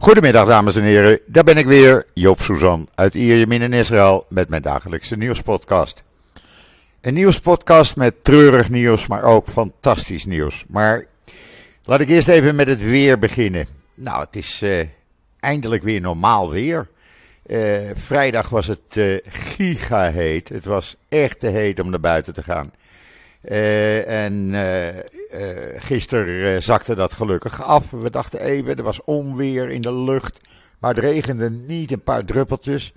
Goedemiddag dames en heren, daar ben ik weer, Joop Suzan uit Ierjemien in Israël met mijn dagelijkse nieuwspodcast. Een nieuwspodcast met treurig nieuws, maar ook fantastisch nieuws. Maar laat ik eerst even met het weer beginnen. Nou, het is uh, eindelijk weer normaal weer. Uh, vrijdag was het uh, giga heet. Het was echt te heet om naar buiten te gaan. Uh, en gisteren zakte dat gelukkig af. We dachten even, er was onweer in de lucht. Maar het regende niet, een paar druppeltjes.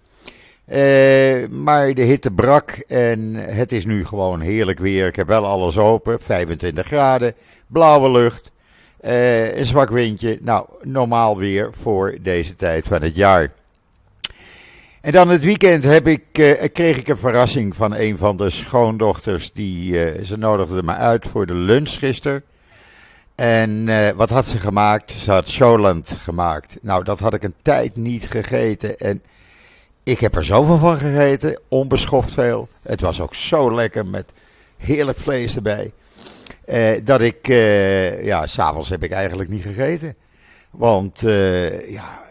maar de hitte brak en het is nu gewoon heerlijk weer. Ik heb wel alles open, 25 graden, blauwe lucht. een zwak windje. Nou, normaal weer voor deze tijd van het jaar. En dan het weekend heb ik, uh, kreeg ik een verrassing van een van de schoondochters. Die, uh, ze nodigde me uit voor de lunch gisteren. En uh, wat had ze gemaakt? Ze had Sholand gemaakt. Nou, dat had ik een tijd niet gegeten. En ik heb er zoveel van gegeten, onbeschoft veel. Het was ook zo lekker met heerlijk vlees erbij. dat ik, ja, s'avonds heb ik eigenlijk niet gegeten. Want ja,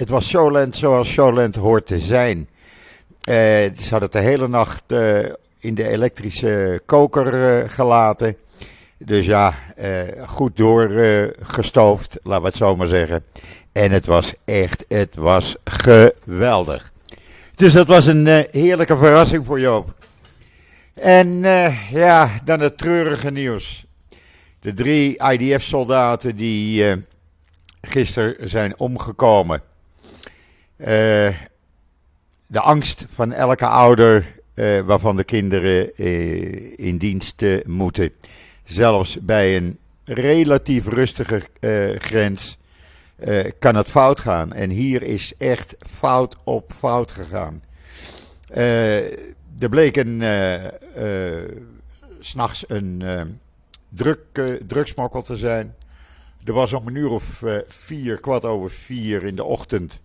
het was Showland zoals Showland hoort te zijn. Uh, ze hadden de hele nacht uh, in de elektrische koker uh, gelaten. Dus ja, goed doorgestoofd, laten we het zo maar zeggen. En het was echt, het was geweldig. Dus dat was een heerlijke verrassing voor Joop. En ja, dan het treurige nieuws. De drie IDF-soldaten die gisteren zijn omgekomen. Uh, de angst van elke ouder uh, waarvan de kinderen uh, in dienst moeten. Zelfs bij een relatief rustige grens kan het fout gaan. En hier is echt fout op fout gegaan. er bleek een, s'nachts een druk, drugsmokkel te zijn. Er was om een uur of vier, kwart over vier in de ochtend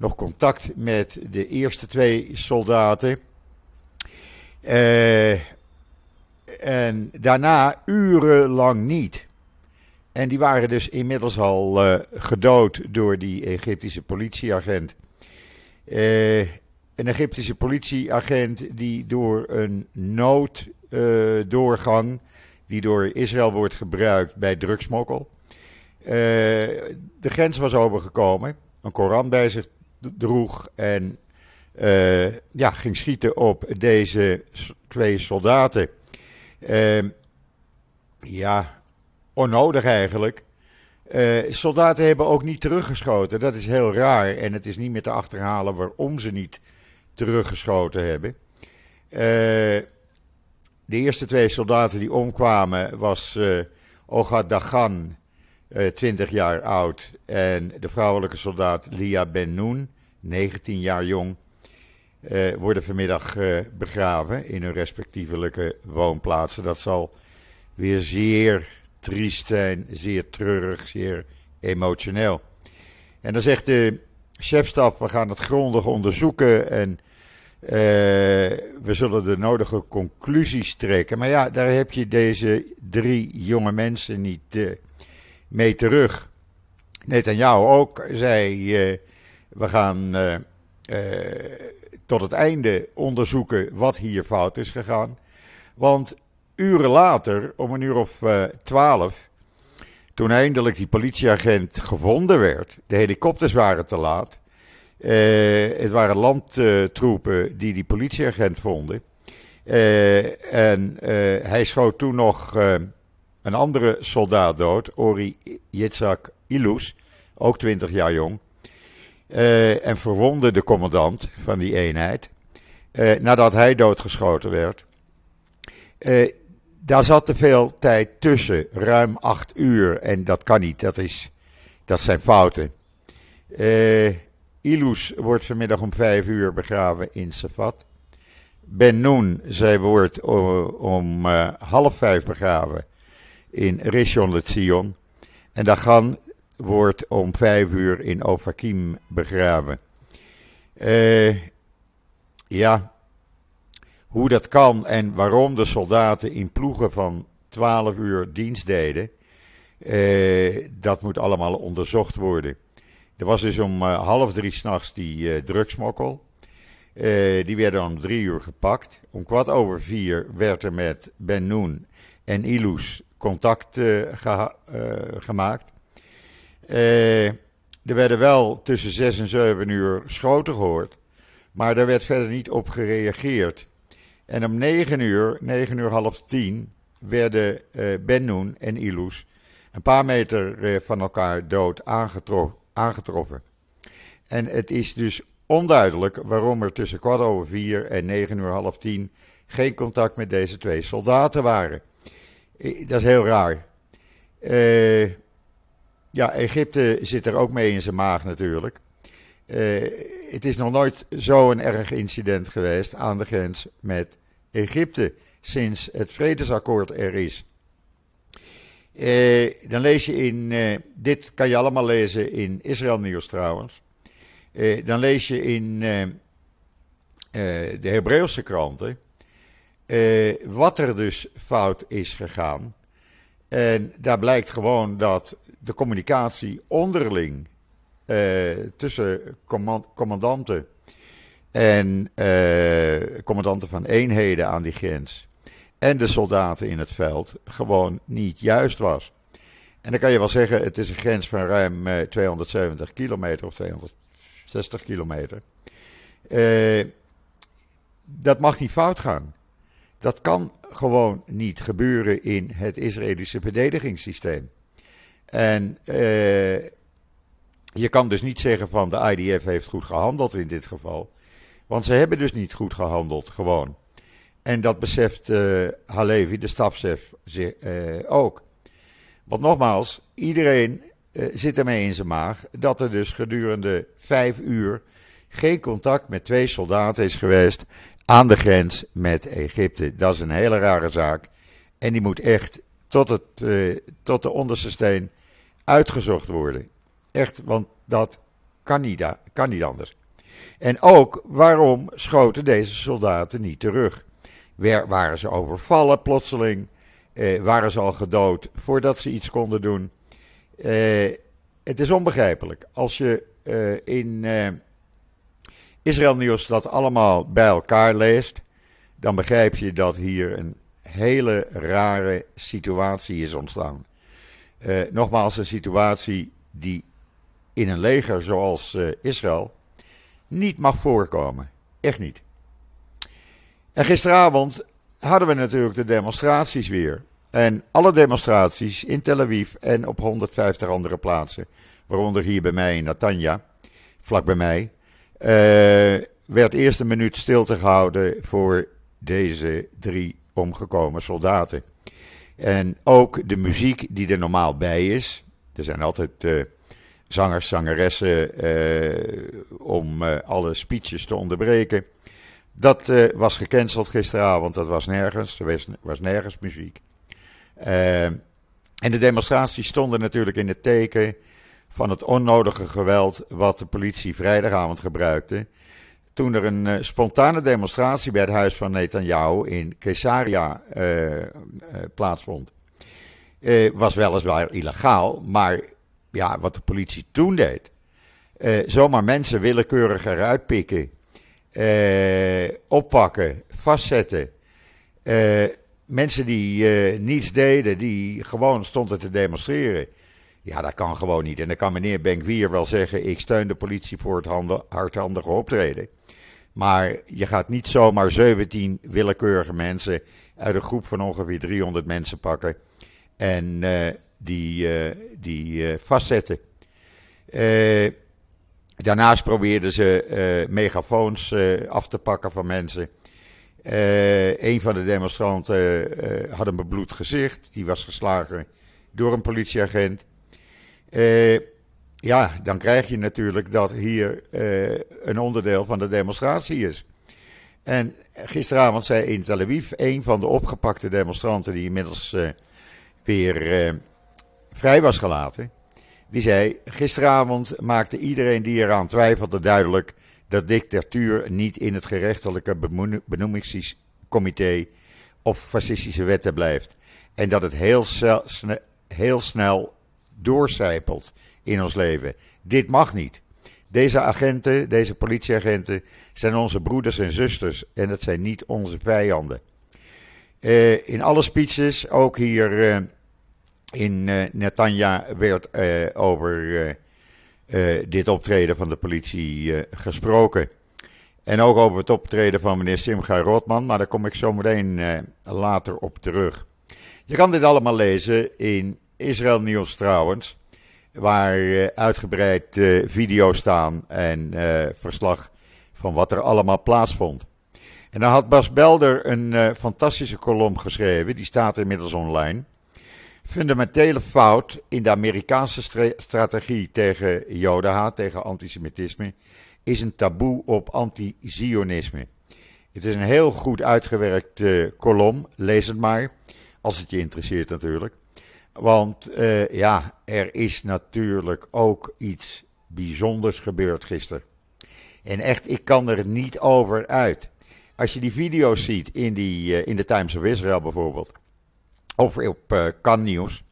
nog contact met de eerste twee soldaten. Uh, en daarna urenlang niet. En die waren dus inmiddels al uh, gedood door die Egyptische politieagent. Uh, een Egyptische politieagent die door een nooddoorgang, die door Israël wordt gebruikt bij drugsmokkel, de grens was overgekomen, een Koran bij zich droeg en uh, ja, ging schieten op deze twee soldaten. Uh, ja, onnodig eigenlijk. Uh, soldaten hebben ook niet teruggeschoten. Dat is heel raar en het is niet meer te achterhalen waarom ze niet teruggeschoten hebben. de eerste twee soldaten die omkwamen was Ogad Dagan 20 eh, jaar oud. En de vrouwelijke soldaat Lia Ben Noon, 19 jaar jong, uh, worden vanmiddag uh, begraven in hun respectievelijke woonplaatsen. Dat zal weer zeer triest zijn, zeer treurig, zeer emotioneel. En dan zegt de chefstaf, we gaan het grondig onderzoeken en we zullen de nodige conclusies trekken. Maar ja, daar heb je deze drie jonge mensen niet mee terug. jou ook zei, uh, we gaan uh, uh, tot het einde onderzoeken wat hier fout is gegaan. Want uren later, om een uur of twaalf, toen eindelijk die politieagent gevonden werd, de helikopters waren te laat. het waren landtroepen die die politieagent vonden. en hij schoot toen nog een andere soldaat dood, Ori Yitzhak Ilus, ook 20 jaar jong. Uh, en verwonde de commandant van die eenheid. Uh, nadat hij doodgeschoten werd. Uh, daar zat te veel tijd tussen, ruim acht uur. En dat kan niet, dat, is, dat zijn fouten. Ilus wordt vanmiddag om vijf uur begraven in Safat. Ben Noon, zij wordt om half vijf begraven in Rishon LeZion. En Dagan wordt om vijf uur in Ofakim begraven. Uh, ja, hoe dat kan en waarom de soldaten in ploegen van 12 uur dienst deden, uh, dat moet allemaal onderzocht worden. Er was dus om half drie s'nachts die drugsmokkel. die werden om drie uur gepakt. Om kwart over vier werd er met Ben en Ilus contact gemaakt. er werden wel tussen zes en zeven uur schoten gehoord. Maar daar werd verder niet op gereageerd. En om 9 uur, 9 uur half 10, werden uh, Ben en Ilus een paar meter van elkaar dood aangetrof, aangetroffen. En het is dus onduidelijk waarom er tussen kwart over 4 en 9 uur half 10 geen contact met deze twee soldaten waren. Dat is heel raar. Uh, ja, Egypte zit er ook mee in zijn maag natuurlijk. Uh, het is nog nooit zo'n erg incident geweest aan de grens met Egypte sinds het vredesakkoord er is. Dan lees je in, dit kan je allemaal lezen in Israël Nieuws trouwens. Dan lees je in de Hebreeuwse kranten wat er dus fout is gegaan. En daar blijkt gewoon dat de communicatie onderling tussen commandanten en uh, commandanten van eenheden aan die grens en de soldaten in het veld gewoon niet juist was. En dan kan je wel zeggen, het is een grens van ruim 270 eh, kilometer of 260 kilometer. Dat mag niet fout gaan. Dat kan gewoon niet gebeuren in het Israëlische verdedigingssysteem. En uh, je kan dus niet zeggen van de IDF heeft goed gehandeld in dit geval. Want ze hebben dus niet goed gehandeld, gewoon. En dat beseft uh, Halevi, de stafchef, uh, ook. Want nogmaals, iedereen zit ermee in zijn maag dat er dus gedurende vijf uur geen contact met twee soldaten is geweest aan de grens met Egypte. Dat is een hele rare zaak. En die moet echt tot, het, tot de onderste steen uitgezocht worden. Echt, want dat kan niet, kan niet anders. En ook waarom schoten deze soldaten niet terug? waren ze overvallen plotseling? Eh, waren ze al gedood voordat ze iets konden doen? Eh, het is onbegrijpelijk. Als je eh, in eh, Israël Nieuws dat allemaal bij elkaar leest, dan begrijp je dat hier een hele rare situatie is ontstaan. Eh, nogmaals, een situatie die in een leger zoals eh, Israël niet mag voorkomen. Echt niet. En gisteravond hadden we natuurlijk de demonstraties weer. En alle demonstraties in Tel Aviv en op 150 andere plaatsen, waaronder hier bij mij in Natanja, vlak bij mij, werd eerst een minuut stilte gehouden voor deze drie omgekomen soldaten. En ook de muziek die er normaal bij is. Er zijn altijd uh, zangers, zangeressen uh, om alle speeches te onderbreken. Dat was gecanceld gisteravond, dat was nergens, er was, was nergens muziek. en de demonstraties stonden natuurlijk in het teken van het onnodige geweld wat de politie vrijdagavond gebruikte. Toen er een spontane demonstratie bij het huis van Netanyahu in Caesarea plaatsvond. was weliswaar illegaal, maar ja, wat de politie toen deed. Uh, zomaar mensen willekeurig eruit pikken, uh, oppakken, vastzetten. Uh, mensen die niets deden, die gewoon stonden te demonstreren. Ja, dat kan gewoon niet. En dan kan meneer Benkwier wel zeggen: ik steun de politie voor het hardhandige optreden. Maar je gaat niet zomaar 17 willekeurige mensen uit een groep van ongeveer 300 mensen pakken. En die, uh, die uh, vastzetten. Daarnaast probeerden ze megafoons af te pakken van mensen. een van de demonstranten had een bebloed gezicht. Die was geslagen door een politieagent. Ja, dan krijg je natuurlijk dat hier een onderdeel van de demonstratie is. En gisteravond zei in Tel Aviv een van de opgepakte demonstranten, die inmiddels weer vrij was gelaten. Die zei: Gisteravond maakte iedereen die eraan twijfelde duidelijk dat dictatuur niet in het gerechtelijke benoemingscomité of fascistische wetten blijft. En dat het heel, heel snel doorcijpelt in ons leven. Dit mag niet. Deze agenten, deze politieagenten, zijn onze broeders en zusters en dat zijn niet onze vijanden. Uh, in alle speeches, ook hier uh, in uh, Netanya, werd over dit optreden van de politie gesproken. En ook over het optreden van meneer Simcha Rotman, maar daar kom ik zo meteen later op terug. Je kan dit allemaal lezen in Israël Nieuws trouwens, waar uitgebreid video's staan en verslag van wat er allemaal plaatsvond. En dan had Bas Belder een fantastische kolom geschreven, die staat inmiddels online. Fundamentele fout in de Amerikaanse strategie tegen jodenhaat, tegen antisemitisme, is een taboe op anti-Zionisme. Het is een heel goed uitgewerkt kolom, lees het maar, als het je interesseert natuurlijk. Want uh, ja, er is natuurlijk ook iets bijzonders gebeurd gisteren. En echt, ik kan er niet over uit. Als je die video's ziet in, die, uh, in de Times of Israel bijvoorbeeld, of op uh, Kan Nieuws.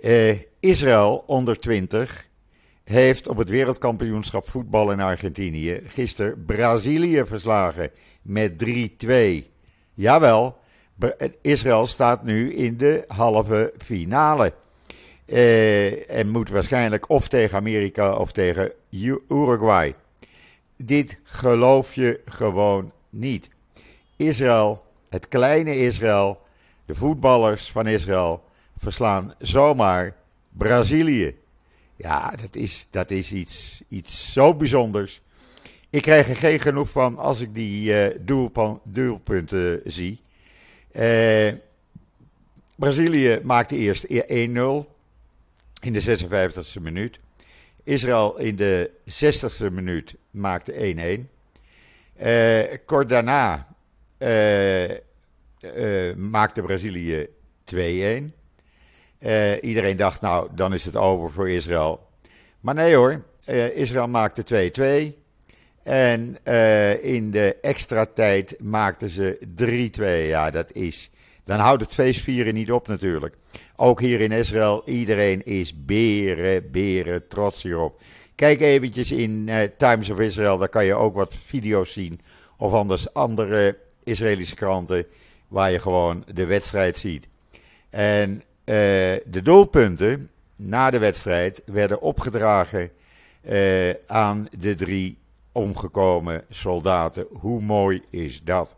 Uh, Israël onder 20 heeft op het wereldkampioenschap voetbal in Argentinië gisteren Brazilië verslagen met 3-2. Jawel, Israël staat nu in de halve finale. en moet waarschijnlijk of tegen Amerika of tegen Uruguay. Dit geloof je gewoon niet. Israël, het kleine Israël, de voetballers van Israël verslaan zomaar Brazilië. Ja, dat is, dat is iets, iets zo bijzonders. Ik krijg er geen genoeg van als ik die uh, doelpunten zie. Uh, Brazilië maakte eerst 1-0 in de 56e minuut. Israël in de 60e minuut maakte 1-1. Uh, kort daarna uh, maakte Brazilië 2-1. iedereen dacht, nou, dan is het over voor Israël. Maar nee hoor, Israël maakte 2-2. En in de extra tijd maakten ze 3-2. Ja, dat is. Dan houdt het feestvieren niet op natuurlijk. Ook hier in Israël, iedereen is beren, beren trots hierop. Kijk eventjes in uh, Times of Israel, daar kan je ook wat video's zien. Of anders andere Israëlische kranten waar je gewoon de wedstrijd ziet. En uh, de doelpunten na de wedstrijd werden opgedragen aan de drie omgekomen soldaten. Hoe mooi is dat?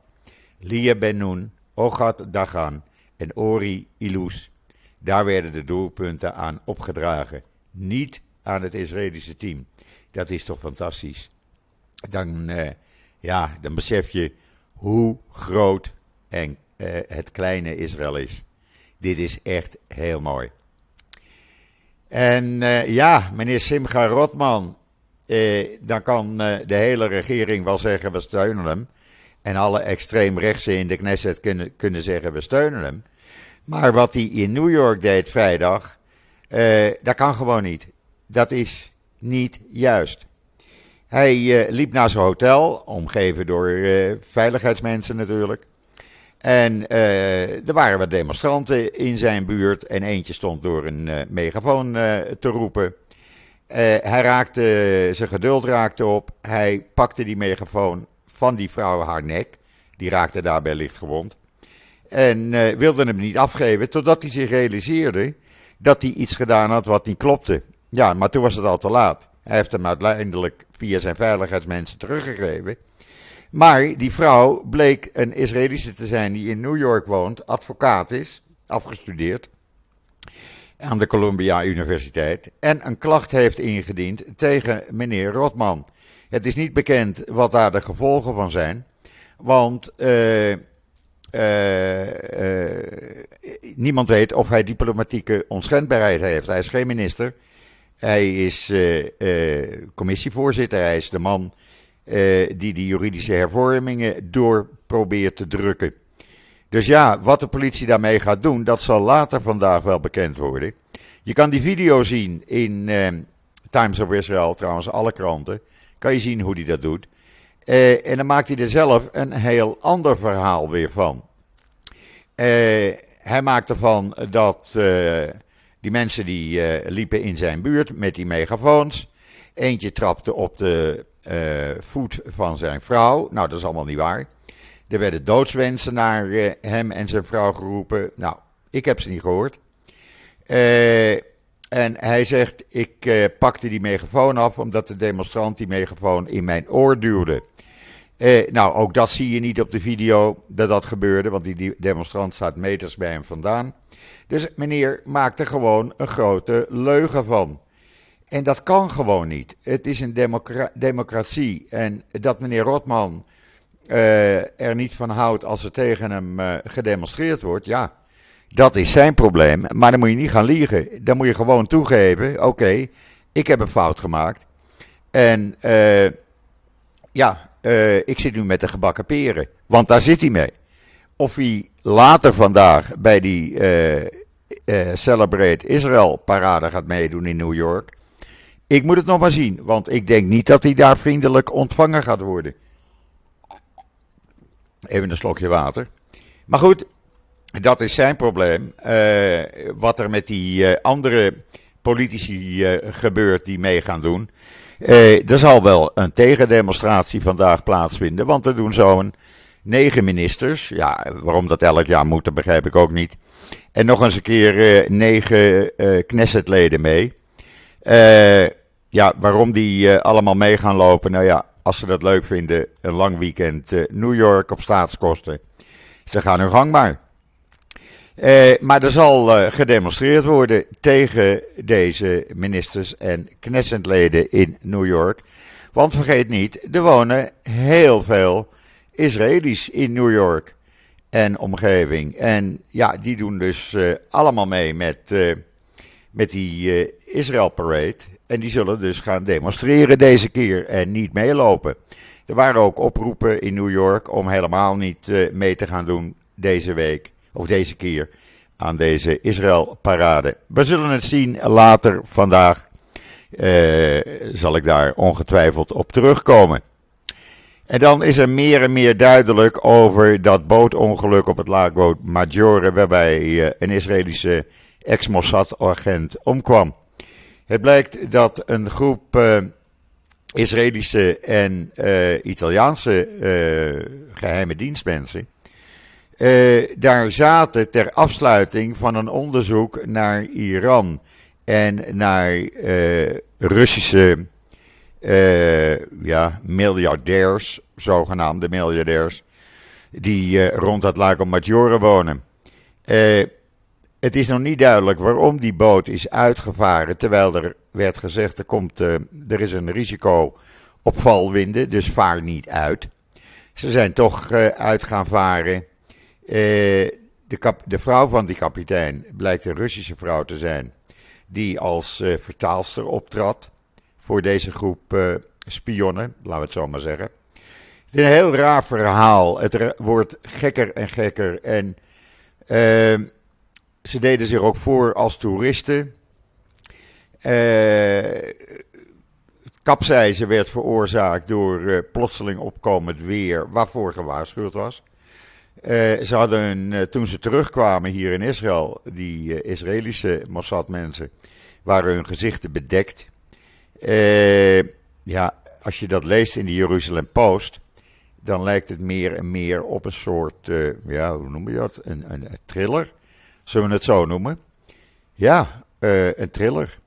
Lia Ben Ogad Dagan en Ori Ilous. Daar werden de doelpunten aan opgedragen. Niet aan het Israëlische team. Dat is toch fantastisch. Dan, uh, ja, dan besef je hoe groot en, uh, het kleine Israël is. Dit is echt heel mooi. En uh, ja, meneer Simcha Rotman, dan kan de hele regering wel zeggen we steunen hem. En alle extreemrechtse in de Knesset kunnen, kunnen zeggen we steunen hem. Maar wat hij in New York deed vrijdag, dat kan gewoon niet dat is niet juist. Hij uh, liep naar zijn hotel, omgeven door uh, veiligheidsmensen natuurlijk. En uh, er waren wat demonstranten in zijn buurt en eentje stond door een megafoon te roepen. Hij raakte, zijn geduld raakte op. Hij pakte die megafoon van die vrouw haar nek. Die raakte daarbij licht gewond. En wilde hem niet afgeven totdat hij zich realiseerde dat hij iets gedaan had wat niet klopte. Ja, maar toen was het al te laat. Hij heeft hem uiteindelijk via zijn veiligheidsmensen teruggegeven. Maar die vrouw bleek een Israëlische te zijn die in New York woont, advocaat is, afgestudeerd aan de Columbia Universiteit en een klacht heeft ingediend tegen meneer Rotman. Het is niet bekend wat daar de gevolgen van zijn, want uh, uh, uh, niemand weet of hij diplomatieke onschendbaarheid heeft. Hij is geen minister. Hij is commissievoorzitter. Hij is de man die de juridische hervormingen door probeert te drukken. Dus ja, wat de politie daarmee gaat doen, dat zal later vandaag wel bekend worden. Je kan die video zien in Times of Israel, trouwens alle kranten. Kan je zien hoe hij dat doet. en dan maakt hij er zelf een heel ander verhaal weer van. hij maakt ervan dat Die mensen die liepen in zijn buurt met die megafoons. Eentje trapte op de voet van zijn vrouw. Nou, dat is allemaal niet waar. Er werden doodswensen naar hem en zijn vrouw geroepen. Nou, ik heb ze niet gehoord. En hij zegt: Ik uh, pakte die megafoon af omdat de demonstrant die megafoon in mijn oor duwde. Nou, ook dat zie je niet op de video dat dat gebeurde, want die, demonstrant staat meters bij hem vandaan. Dus meneer maakt er gewoon een grote leugen van. En dat kan gewoon niet. Het is een democratie. En dat meneer Rotman uh, er niet van houdt als er tegen hem gedemonstreerd wordt, ja. Dat is zijn probleem. Maar dan moet je niet gaan liegen. Dan moet je gewoon toegeven: oké, ik heb een fout gemaakt. En uh, ja, ik zit nu met de gebakken peren. Want daar zit hij mee. Of hij later vandaag bij die Celebrate Israel parade gaat meedoen in New York. Ik moet het nog maar zien. Want ik denk niet dat hij daar vriendelijk ontvangen gaat worden. Even een slokje water. Maar goed, dat is zijn probleem. Uh, wat er met die uh, andere politici uh, gebeurt die mee gaan doen. er zal wel een tegendemonstratie vandaag plaatsvinden. Want er doen zo'n negen ministers. Ja, waarom dat elk jaar moet, dat begrijp ik ook niet. En nog eens een keer negen Knessetleden mee. ja, waarom die allemaal mee gaan lopen? Nou ja, als ze dat leuk vinden, een lang weekend New York op staatskosten. Ze gaan hun gang maar. Eh, maar er zal eh, gedemonstreerd worden tegen deze ministers en Knessetleden in New York. Want vergeet niet, er wonen heel veel Israëli's in New York en omgeving. En ja, die doen dus allemaal mee met, met die Israël Parade. En die zullen dus gaan demonstreren deze keer en niet meelopen. Er waren ook oproepen in New York om helemaal niet mee te gaan doen deze week of deze keer, aan deze Israël-parade. We zullen het zien later vandaag. Uh, zal ik daar ongetwijfeld op terugkomen. En dan is er meer en meer duidelijk over dat bootongeluk op het laagboot Majore, waarbij uh, een Israëlische ex-Mossad-agent omkwam. Het blijkt dat een groep uh, Israëlische en Italiaanse geheime dienstmensen daar zaten ter afsluiting van een onderzoek naar Iran en naar Russische ja, miljardairs, zogenaamde miljardairs, die rond het Lago Maggiore wonen. Het is nog niet duidelijk waarom die boot is uitgevaren, terwijl er werd gezegd er, komt, er is een risico op valwinden, dus vaar niet uit. Ze zijn toch uit gaan varen. Eh, de, de, vrouw van die kapitein blijkt een Russische vrouw te zijn. Die als uh, vertaalster optrad voor deze groep uh, spionnen, laten we het zo maar zeggen. Het is een heel raar verhaal. Het wordt gekker en gekker. En ze deden zich ook voor als toeristen. kapseizen werd veroorzaakt door plotseling opkomend weer, waarvoor gewaarschuwd was. Uh, ze hadden, uh, toen ze terugkwamen hier in Israël, die uh, Israëlische Mossad-mensen, waren hun gezichten bedekt. ja, als je dat leest in de Jeruzalem Post, dan lijkt het meer en meer op een soort, ja, hoe noem je dat? Een, een, een, thriller, zullen we het zo noemen? Ja, een thriller.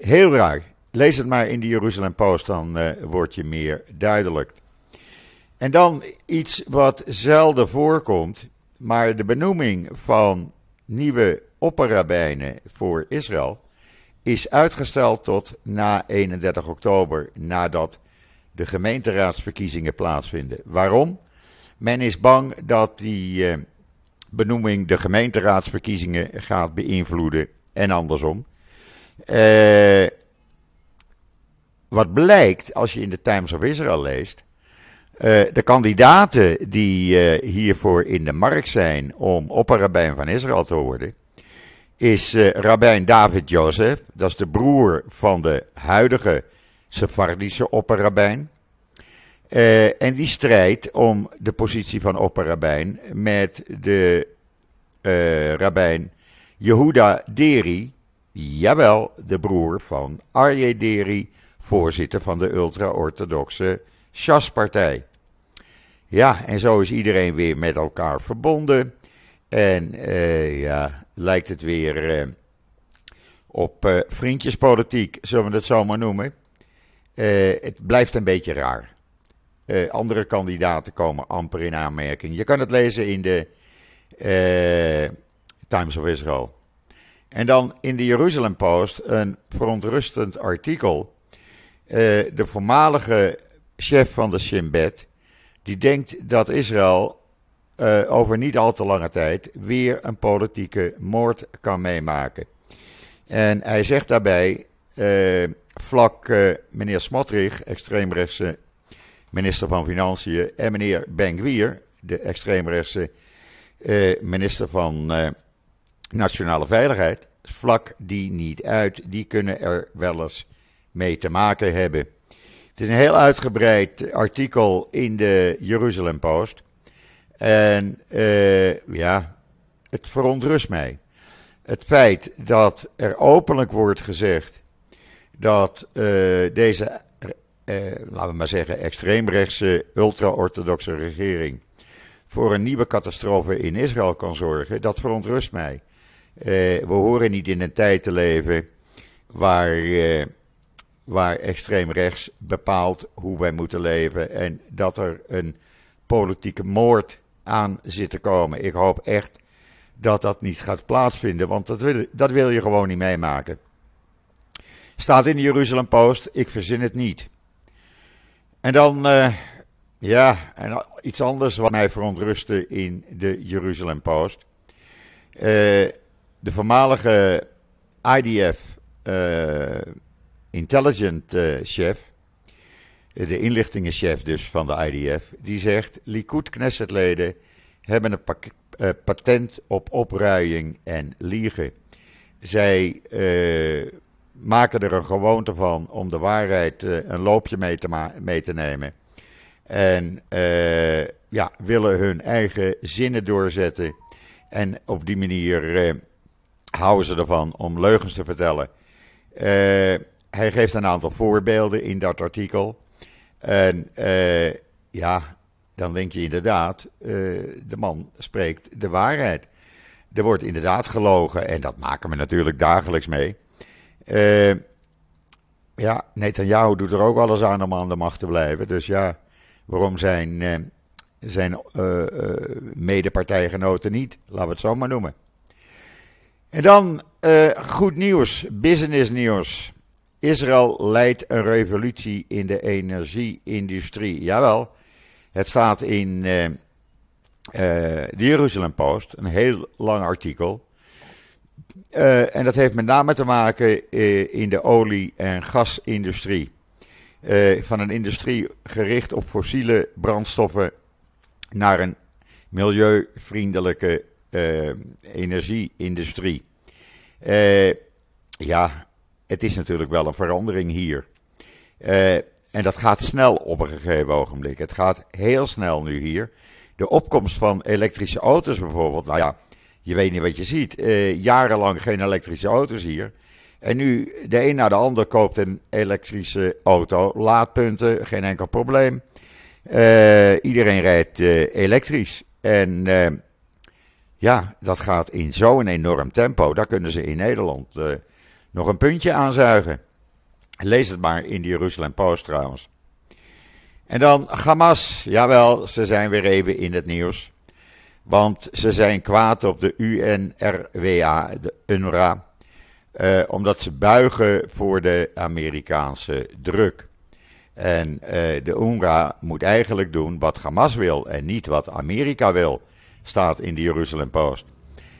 heel raar. Lees het maar in de Jeruzalem Post, dan word je meer duidelijk. En dan iets wat zelden voorkomt, maar de benoeming van nieuwe opperrabijnen voor Israël is uitgesteld tot na 31 oktober, nadat de gemeenteraadsverkiezingen plaatsvinden. Waarom? Men is bang dat die eh, benoeming de gemeenteraadsverkiezingen gaat beïnvloeden en andersom. Eh, wat blijkt als je in de Times of Israel leest, uh, de kandidaten die uh, hiervoor in de markt zijn om opperrabijn van Israël te worden, is uh, rabbijn David Jozef. Dat is de broer van de huidige Sephardische opperrabijn. En die strijdt om de positie van opperrabijn met de rabbijn Yehuda Deri, Jawel, de broer van Arje Deri, voorzitter van de ultra-orthodoxe Shas-partij. Ja, en zo is iedereen weer met elkaar verbonden. En uh, ja, lijkt het weer uh, op uh, vriendjespolitiek, zullen we het zo maar noemen. het blijft een beetje raar. Andere kandidaten komen amper in aanmerking. Je kan het lezen in de Times of Israel. En dan in de Jeruzalem Post een verontrustend artikel. de voormalige chef van de Shin Bet, die denkt dat Israël over niet al te lange tijd weer een politieke moord kan meemaken. En hij zegt daarbij, vlak meneer Smotrich, extreemrechtse minister van Financiën, en meneer Ben-Gvir, de extreemrechtse minister van Nationale Veiligheid, vlak die niet uit. Die kunnen er wel eens mee te maken hebben. Het is een heel uitgebreid artikel in de Jeruzalem Post. En uh, ja, het verontrust mij. Het feit dat er openlijk wordt gezegd dat uh, deze, laten we maar zeggen, extreemrechtse, ultra-orthodoxe regering voor een nieuwe catastrofe in Israël kan zorgen, dat verontrust mij. we horen niet in een tijd te leven waar waar extreem rechts bepaalt hoe wij moeten leven en dat er een politieke moord aan zit te komen. Ik hoop echt dat dat niet gaat plaatsvinden, want dat wil, dat wil je gewoon niet meemaken. Staat in de Jeruzalem Post, ik verzin het niet. En dan, uh, ja, en iets anders wat mij verontrustte in de Jeruzalem Post. Uh, de voormalige IDF uh, intelligent uh, chef, de inlichtingenchef dus van de IDF, die zegt: Likud Knessetleden hebben een uh, patent op opruiing en liegen. Zij maken er een gewoonte van om de waarheid een loopje mee te, mee te nemen. En ja, willen hun eigen zinnen doorzetten. En op die manier houden ze ervan om leugens te vertellen. Hij geeft een aantal voorbeelden in dat artikel. En ja, dan denk je inderdaad, de man spreekt de waarheid. Er wordt inderdaad gelogen en dat maken we natuurlijk dagelijks mee. Uh, ja, Netanyahu doet er ook alles aan om aan de macht te blijven. Dus ja, waarom zijn, zijn medepartijgenoten niet? Laten we het zo maar noemen. En dan goed nieuws, business nieuws. Israël leidt een revolutie in de energieindustrie. Jawel, het staat in de Jeruzalem Post, een heel lang artikel. Uh, en dat heeft met name te maken in de olie- en gasindustrie. van een industrie gericht op fossiele brandstoffen naar een milieuvriendelijke energieindustrie. ja, het is natuurlijk wel een verandering hier. En dat gaat snel op een gegeven ogenblik. Het gaat heel snel nu hier. De opkomst van elektrische auto's bijvoorbeeld. Nou ja, je weet niet wat je ziet. Uh, jarenlang geen elektrische auto's hier. En nu de een na de ander koopt een elektrische auto. Laadpunten, geen enkel probleem. Uh, iedereen rijdt elektrisch. En ja, dat gaat in zo'n enorm tempo. Daar kunnen ze in Nederland nog een puntje aanzuigen. Lees het maar in de Jeruzalem Post trouwens. En dan Hamas. Jawel, ze zijn weer even in het nieuws. Want ze zijn kwaad op de UNRWA, de UNRWA. Eh, omdat ze buigen voor de Amerikaanse druk. En eh, de UNRWA moet eigenlijk doen wat Hamas wil en niet wat Amerika wil, staat in de Jeruzalem Post.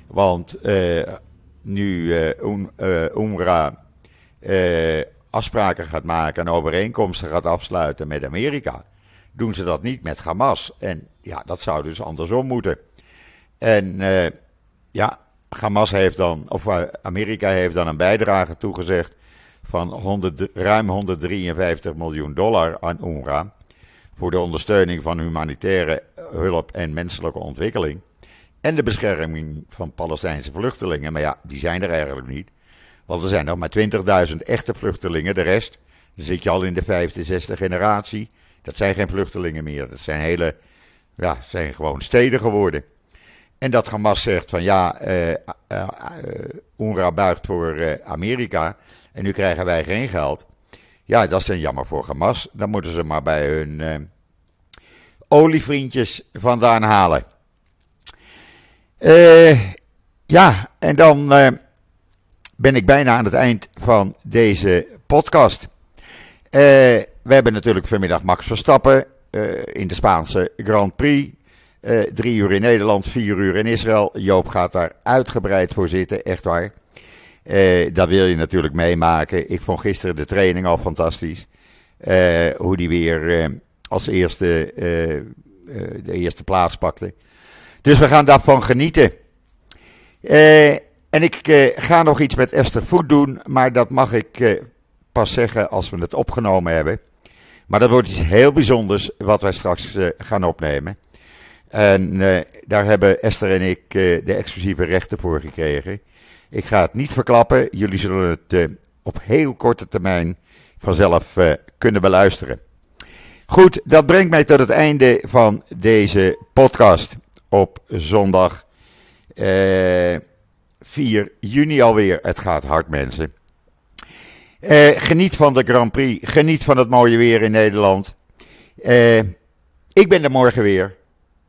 Want eh, nu uh, UNRWA afspraken gaat maken en overeenkomsten gaat afsluiten met Amerika, doen ze dat niet met Hamas. En ja, dat zou dus andersom moeten. En uh, ja, Hamas heeft dan, of Amerika heeft dan een bijdrage toegezegd van 100, ruim 153 miljoen dollar aan UNRWA voor de ondersteuning van humanitaire hulp en menselijke ontwikkeling. En de bescherming van Palestijnse vluchtelingen. Maar ja, die zijn er eigenlijk niet. Want er zijn nog maar 20.000 echte vluchtelingen. De rest, dan zit je al in de vijfde, zesde generatie. Dat zijn geen vluchtelingen meer. Dat zijn hele, ja, zijn gewoon steden geworden. En dat Hamas zegt van ja, uh, buigt voor Amerika en nu krijgen wij geen geld. Ja, dat is een jammer voor Hamas. Dan moeten ze maar bij hun olievriendjes vandaan halen. ja, en dan ben ik bijna aan het eind van deze podcast. We hebben natuurlijk vanmiddag Max Verstappen in de Spaanse Grand Prix. Uh, drie uur in Nederland, vier uur in Israël. Joop gaat daar uitgebreid voor zitten, echt waar. dat wil je natuurlijk meemaken. Ik vond gisteren de training al fantastisch. hoe die weer als eerste de eerste plaats pakte. Dus we gaan daarvan genieten. En ik ga nog iets met Esther Voet doen, maar dat mag ik pas zeggen als we het opgenomen hebben. Maar dat wordt iets heel bijzonders wat wij straks uh, gaan opnemen. En uh, daar hebben Esther en ik uh, de exclusieve rechten voor gekregen. Ik ga het niet verklappen. Jullie zullen het op heel korte termijn vanzelf kunnen beluisteren. Goed, dat brengt mij tot het einde van deze podcast op zondag 4 juni alweer. Het gaat hard, mensen. Geniet van de Grand Prix. Geniet van het mooie weer in Nederland. Ik ben er morgen weer.